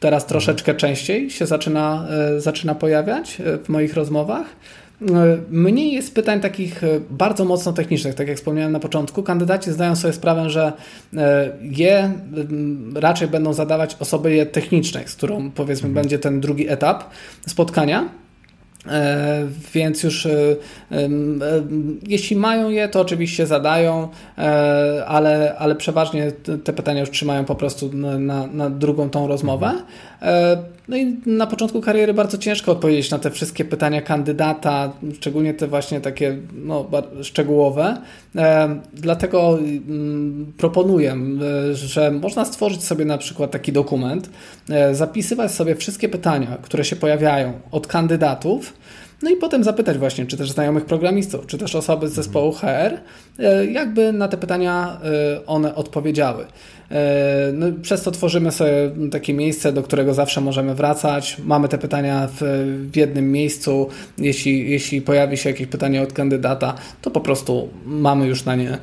teraz troszeczkę częściej się zaczyna, zaczyna pojawiać w moich rozmowach. Mniej jest pytań takich bardzo mocno technicznych, tak jak wspomniałem na początku. Kandydaci zdają sobie sprawę, że je raczej będą zadawać osoby technicznej, z którą powiedzmy mhm. będzie ten drugi etap spotkania. E, więc już e, jeśli mają je, to oczywiście zadają, e, ale, ale przeważnie te pytania już trzymają po prostu na, na drugą tą rozmowę. No i na początku kariery bardzo ciężko odpowiedzieć na te wszystkie pytania kandydata, szczególnie te właśnie takie no, szczegółowe. Dlatego mm, proponuję, że można stworzyć sobie na przykład taki dokument, zapisywać sobie wszystkie pytania, które się pojawiają od kandydatów no i potem zapytać właśnie, czy też znajomych programistów, czy też osoby z zespołu HR, e, jakby na te pytania e, one odpowiedziały. E, no, przez to tworzymy sobie takie miejsce, do którego zawsze możemy wracać. Mamy te pytania w, w jednym miejscu. Jeśli, jeśli pojawi się jakieś pytanie od kandydata, to po prostu mamy już na nie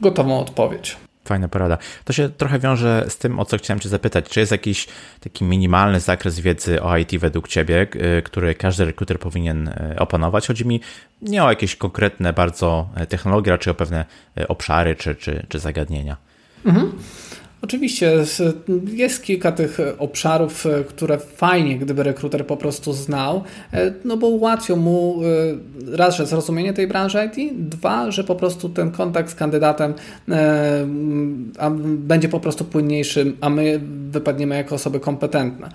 gotową odpowiedź. Fajna porada. To się trochę wiąże z tym, o co chciałem Cię zapytać. Czy jest jakiś taki minimalny zakres wiedzy o IT według Ciebie, y, który każdy rekruter powinien y, opanować? Chodzi mi nie o jakieś konkretne bardzo y, technologie, raczej o pewne obszary czy, czy, czy zagadnienia. Mhm. Oczywiście jest kilka tych obszarów, e, które fajnie, gdyby rekruter po prostu znał, e, no bo ułatwią mu e, raz, że zrozumienie tej branży IT, dwa, że po prostu ten kontakt z kandydatem będzie po prostu płynniejszy, a my wypadniemy jako osoby kompetentne.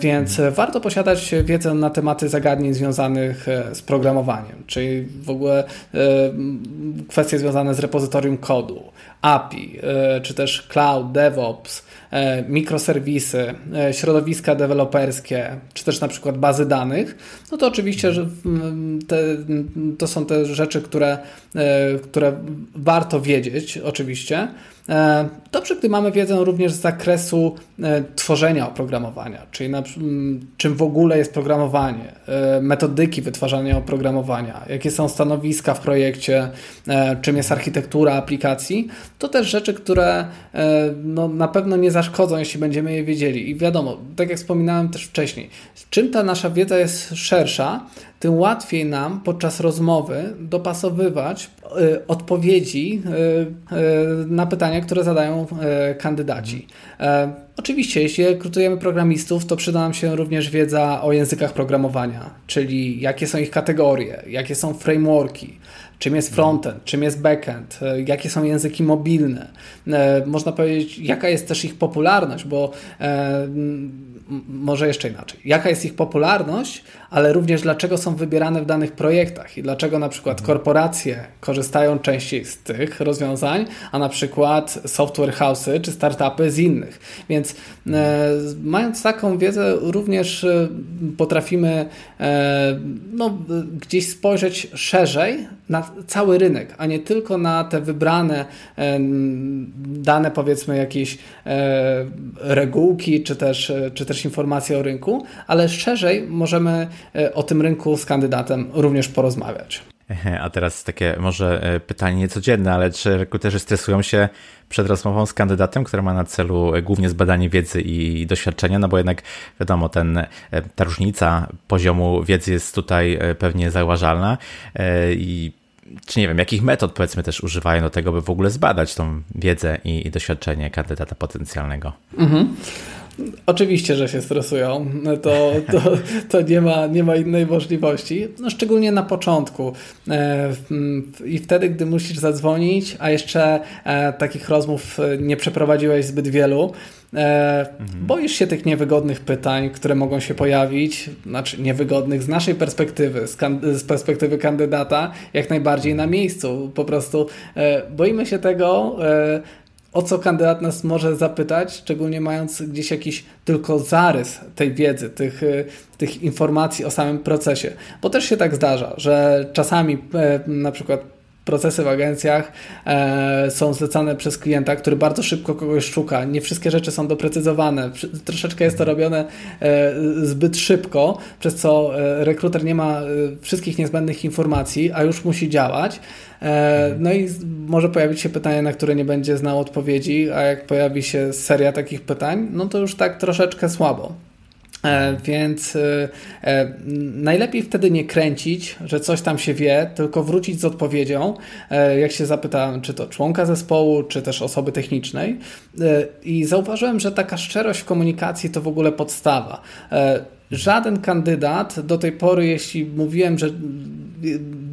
Więc warto posiadać wiedzę na tematy zagadnień związanych z programowaniem, czyli w ogóle kwestie związane z repozytorium kodu, API, czy też cloud, DevOps, e, mikroserwisy, e, środowiska deweloperskie, czy też na przykład bazy danych, no to oczywiście te, to są te rzeczy, które, e, które warto wiedzieć, oczywiście. E, dobrze, gdy mamy wiedzę również z zakresu e, tworzenia oprogramowania, czyli na, czym w ogóle jest programowanie, e, metodyki wytwarzania oprogramowania, jakie są stanowiska w projekcie, czym jest architektura aplikacji, to też rzeczy, które no, na pewno nie zaszkodzą, jeśli będziemy je wiedzieli. I wiadomo, tak jak wspominałem też wcześniej, czym ta nasza wiedza jest szersza, tym łatwiej nam podczas rozmowy dopasowywać y, odpowiedzi y, y, na pytania, które zadają kandydaci. E, oczywiście, jeśli rekrutujemy programistów, to przyda nam się również wiedza o językach programowania, czyli jakie są ich kategorie, jakie są frameworki, czym jest frontend, czym jest backend, e, jakie są języki mobilne. E, można powiedzieć, jaka jest też ich popularność, bo może jeszcze inaczej. Jaka jest ich popularność, ale również dlaczego są wybierane w danych projektach i dlaczego na przykład mhm. korporacje korzystają częściej z tych rozwiązań, a na przykład software house'y czy startupy z innych. Więc mając taką wiedzę, również e, potrafimy e, no, gdzieś spojrzeć szerzej na cały rynek, a nie tylko na te wybrane e, dane, powiedzmy, jakieś e, regułki czy też, czy też informacje o rynku, ale szerzej możemy e, o tym rynku z kandydatem również porozmawiać. A teraz takie może e, pytanie niecodzienne, ale czy rekruterzy stresują się przed rozmową z kandydatem, który ma na celu e, głównie zbadanie wiedzy i doświadczenia, no bo jednak wiadomo, ten, ta różnica poziomu wiedzy jest tutaj pewnie zauważalna i czy nie wiem, jakich metod powiedzmy też używają do tego, by w ogóle zbadać tą wiedzę i, i doświadczenie kandydata potencjalnego? Mhm. Oczywiście, że się stresują. To, to, to nie, ma, nie ma innej możliwości. No, szczególnie na początku. E, I wtedy, gdy musisz zadzwonić, a jeszcze e, takich rozmów nie przeprowadziłeś zbyt wielu, E, mhm. Boisz się tych niewygodnych pytań, które mogą się pojawić, znaczy niewygodnych z naszej perspektywy, z, z perspektywy kandydata, jak najbardziej na miejscu. Po prostu e, boimy się tego, e, o co kandydat nas może zapytać, szczególnie mając gdzieś jakiś tylko zarys tej wiedzy, tych, e, tych informacji o samym procesie. Bo też się tak zdarza, że czasami e, na przykład procesy w agencjach e, są zlecane przez klienta, który bardzo szybko kogoś szuka. Nie wszystkie rzeczy są doprecyzowane. Troszeczkę jest to robione e, zbyt szybko, przez co e, rekruter nie ma e, wszystkich niezbędnych informacji, a już musi działać. E, no i może pojawić się pytanie, na które nie będzie znał odpowiedzi, a jak pojawi się seria takich pytań, no to już tak troszeczkę słabo. E, więc e, e, najlepiej wtedy nie kręcić, że coś tam się wie, tylko wrócić z odpowiedzią, jak się zapytałem, czy to członka zespołu, czy też osoby technicznej. I zauważyłem, że taka szczerość w komunikacji to w ogóle podstawa żaden kandydat do tej pory, jeśli mówiłem, że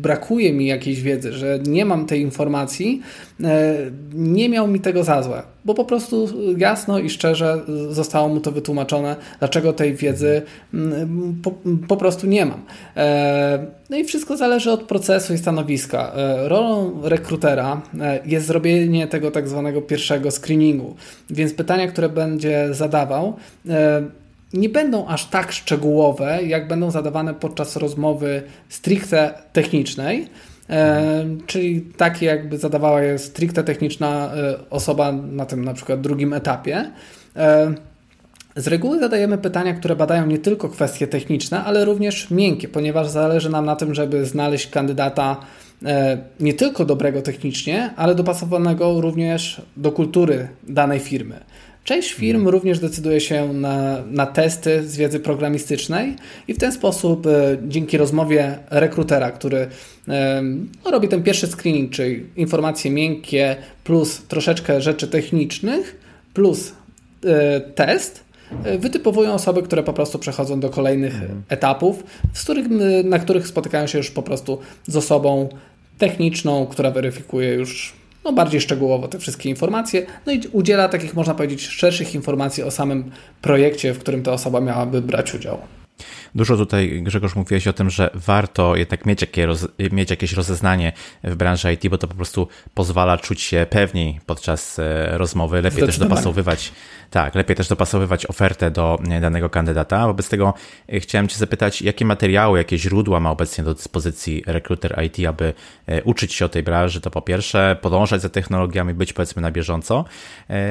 brakuje mi jakiejś wiedzy, że nie mam tej informacji, e, nie miał mi tego za złe, bo po prostu jasno i szczerze zostało mu to wytłumaczone, dlaczego tej wiedzy mm, po, po prostu nie mam. E, no i wszystko zależy od procesu i stanowiska. E, rolą rekrutera jest zrobienie tego tak zwanego pierwszego screeningu, więc pytania, które będzie zadawał, nie będą aż tak szczegółowe, jak będą zadawane podczas rozmowy stricte technicznej. E, czyli takie jakby zadawała je stricte techniczna e, osoba na tym na przykład drugim etapie. E, z reguły zadajemy pytania, które badają nie tylko kwestie techniczne, ale również miękkie, ponieważ zależy nam na tym, żeby znaleźć kandydata nie tylko dobrego technicznie, ale dopasowanego również do kultury danej firmy. Część firm również decyduje się na, na testy z wiedzy programistycznej i w ten sposób e, dzięki rozmowie rekrutera, który e, no, robi ten pierwszy screening, czyli informacje miękkie plus troszeczkę rzeczy technicznych plus e, test, wytypowują osoby, które po prostu przechodzą do kolejnych mhm. etapów, z których, na których spotykają się już po prostu z osobą techniczną, która weryfikuje już no, bardziej szczegółowo te wszystkie informacje, no i udziela takich, można powiedzieć, szerszych informacji o samym projekcie, w którym ta osoba miałaby brać udział. Dużo tutaj, Grzegorz, mówiłeś o tym, że warto jednak mieć, jakie mieć jakieś rozeznanie w branży IT, bo to po prostu pozwala czuć się pewniej podczas e, rozmowy, lepiej też dopasowywać, tak, lepiej też dopasowywać ofertę do e, danego kandydata. Wobec tego e, chciałem Cię zapytać, jakie materiały, jakie źródła ma obecnie do dyspozycji rekruter IT, aby uczyć się o tej branży, to po pierwsze, podążać za technologiami, być powiedzmy na bieżąco.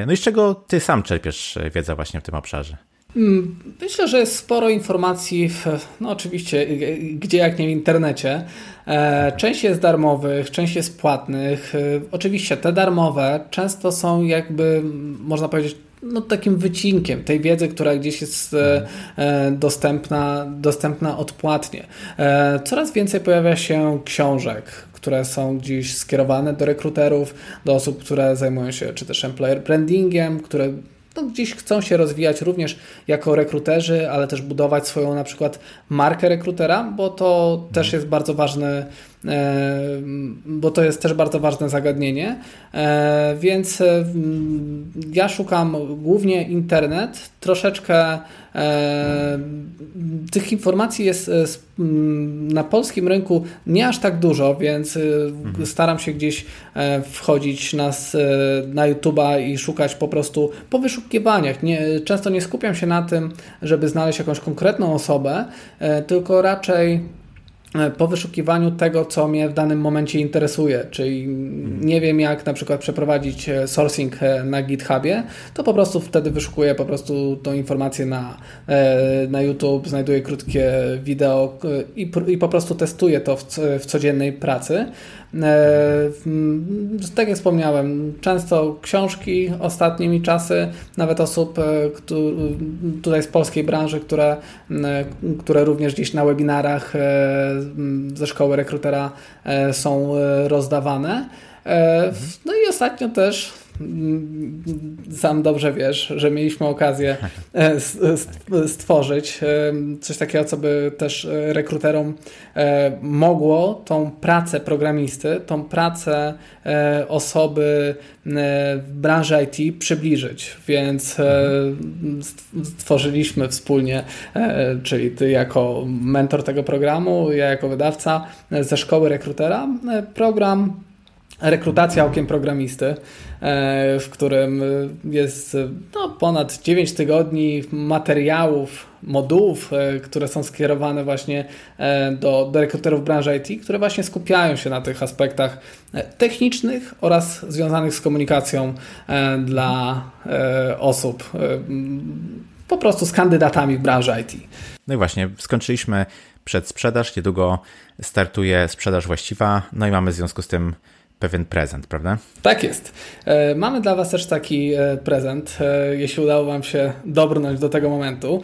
No i z czego Ty sam czerpiesz wiedzę właśnie w tym obszarze? Hmm, myślę, że jest sporo informacji, w, no oczywiście, gdzie jak nie w internecie. E, część jest darmowych, część jest płatnych. E, oczywiście te darmowe często są jakby, można powiedzieć, no, takim wycinkiem tej wiedzy, która gdzieś jest e, dostępna, dostępna odpłatnie. Coraz więcej pojawia się książek, które są gdzieś skierowane do rekruterów, do osób, które zajmują się czy też employer brandingiem, które no, gdzieś chcą się rozwijać również jako rekruterzy, ale też budować swoją na przykład markę rekrutera, bo to też jest bardzo ważny E, bo to jest też bardzo ważne zagadnienie. E, więc e, ja szukam głównie internet, troszeczkę tych informacji jest na polskim rynku nie aż tak dużo, więc mhm. staram się gdzieś wchodzić nas na YouTube'a i szukać po prostu po wyszukiwaniach. Nie, często nie skupiam się na tym, żeby znaleźć jakąś konkretną osobę, tylko raczej E, po wyszukiwaniu tego, co mnie w danym momencie interesuje, czyli nie wiem jak na przykład przeprowadzić e, sourcing e, na GitHubie, to po prostu wtedy wyszukuję po prostu tą informację na, na YouTube, znajduję krótkie wideo i, i po prostu testuję to w, w codziennej pracy. E, tak jak wspomniałem, często książki, ostatnimi czasy, nawet osób e, tutaj z polskiej branży, które, e, które również gdzieś na webinarach ze szkoły rekrutera są rozdawane. No i ostatnio też sam dobrze wiesz, że mieliśmy okazję e, stworzyć e, coś takiego, co by też e, rekruterom mogło tą pracę programisty, tą pracę osoby w branży IT przybliżyć. Więc stworzyliśmy wspólnie, czyli ty jako mentor tego programu, ja jako wydawca ze szkoły rekrutera, program rekrutacja okiem programisty, e, w którym jest no, ponad 9 tygodni materiałów, modułów, e, które są skierowane właśnie e, do, do rekruterów branży IT, które właśnie skupiają się na tych aspektach technicznych oraz związanych z komunikacją dla osób po prostu z kandydatami w branży IT. No i właśnie, skończyliśmy przed sprzedaż, niedługo startuje sprzedaż właściwa, no i mamy w związku z tym pewien prezent, prawda? Tak jest. E, mamy dla Was też taki e, prezent. E, jeśli udało Wam się dobrnąć do tego momentu,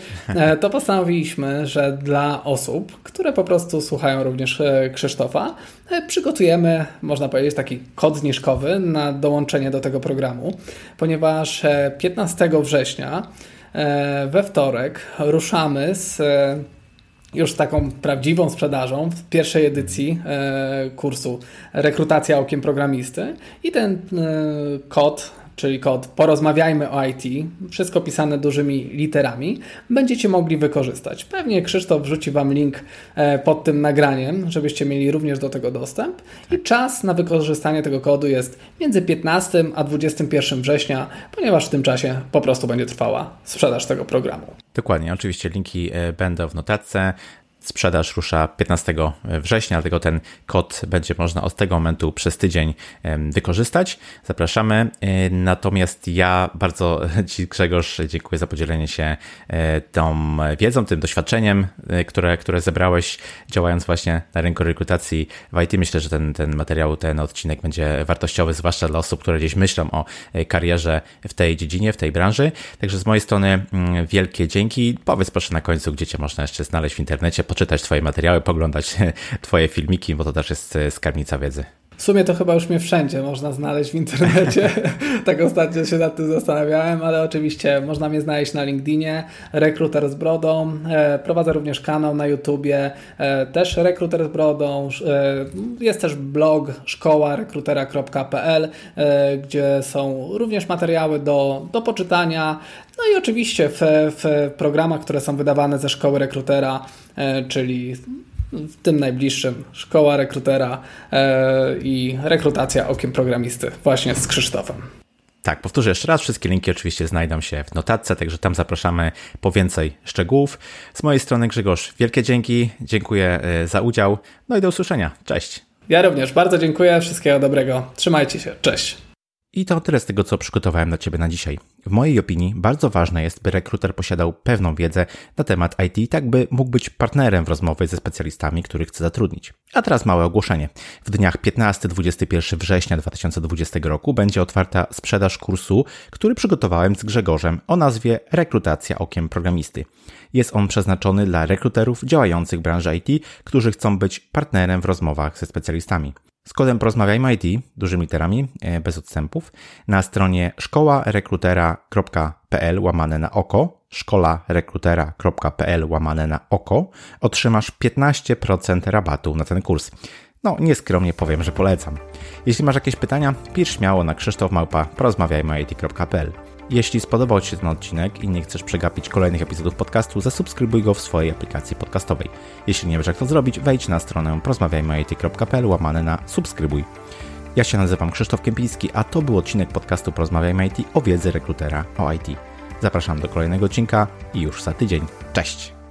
to postanowiliśmy, że dla osób, które po prostu słuchają również Krzysztofa, przygotujemy, można powiedzieć, taki kod zniżkowy na dołączenie do tego programu, ponieważ 15 września we wtorek ruszamy z już taką prawdziwą sprzedażą w pierwszej edycji kursu Rekrutacja okiem programisty. I ten kod czyli kod porozmawiajmy o IT, wszystko pisane dużymi literami, będziecie mogli wykorzystać. Pewnie Krzysztof wrzuci Wam link e, pod tym nagraniem, żebyście mieli również do tego dostęp. I czas na wykorzystanie tego kodu jest między 15 a 21 września, ponieważ w tym czasie po prostu będzie trwała sprzedaż tego programu. Dokładnie, oczywiście linki e, będą w notatce. Sprzedaż rusza 15 września, dlatego ten kod będzie można od tego momentu przez tydzień wykorzystać. Zapraszamy. E, natomiast ja bardzo Ci, Grzegorz, dziękuję za podzielenie się e, tą wiedzą, tym doświadczeniem, e, które, które zebrałeś działając właśnie na rynku rekrutacji w IT. Myślę, że ten, ten materiał, ten odcinek będzie wartościowy, zwłaszcza dla osób, które gdzieś myślą o karierze w tej dziedzinie, w tej branży. Także z mojej strony mm, wielkie dzięki. Powiedz proszę na końcu, gdzie Cię można jeszcze znaleźć w internecie poczytać Twoje materiały, poglądać Twoje filmiki, bo to też jest e, skarbnica wiedzy. W sumie to chyba już mnie wszędzie można znaleźć w internecie. tak ostatnio się nad tym zastanawiałem, ale oczywiście można mnie znaleźć na LinkedInie, rekruter z brodą. E, prowadzę również kanał na YouTubie, e, też rekruter z brodą. Jest też blog szkoła rekrutera.pl, gdzie są również materiały do, do poczytania. No i oczywiście w, w programach, które są wydawane ze szkoły rekrutera, e, czyli w tym najbliższym szkoła rekrutera e, i rekrutacja okiem programisty właśnie z Krzysztofem. Tak, powtórzę jeszcze raz, wszystkie linki oczywiście znajdą się w notatce, także tam zapraszamy po więcej szczegółów. Z mojej strony Grzegorz, wielkie dzięki, dziękuję e, za udział, no i do usłyszenia. Cześć. Ja również bardzo dziękuję, wszystkiego dobrego, trzymajcie się, cześć. I to tyle z tego, co przygotowałem dla Ciebie na dzisiaj. W mojej opinii bardzo ważne jest, by rekruter posiadał pewną wiedzę na temat IT, tak by mógł być partnerem w rozmowie ze specjalistami, których chce zatrudnić. A teraz małe ogłoszenie. W dniach 15-21 września 2020 roku będzie otwarta sprzedaż kursu, który przygotowałem z Grzegorzem o nazwie Rekrutacja okiem programisty. Jest on przeznaczony dla rekruterów działających w branży IT, którzy chcą być partnerem w rozmowach ze specjalistami. Z kodem porozmawiajmy IT, dużymi literami, e, bez odstępów, na stronie szkołarekrutera.pl łamane na oko, szkolarekrutera.pl łamane na oko, otrzymasz 15% rabatu na ten kurs. No, nieskromnie powiem, że polecam. Jeśli masz jakieś pytania, pisz śmiało na krzysztofmałpa porozmawiajmy.it.pl. Jeśli spodobał Ci się ten odcinek i nie chcesz przegapić kolejnych epizodów podcastu, zasubskrybuj go w swojej aplikacji podcastowej. Jeśli nie wiesz jak to zrobić, wejdź na stronę porozmawiajmy.it.pl łamane na subskrybuj. Ja się nazywam Krzysztof Kępiński, a to był odcinek podcastu Porozmawiajmy IT o wiedzy rekrutera o IT. Zapraszam do kolejnego odcinka i już za tydzień. Cześć!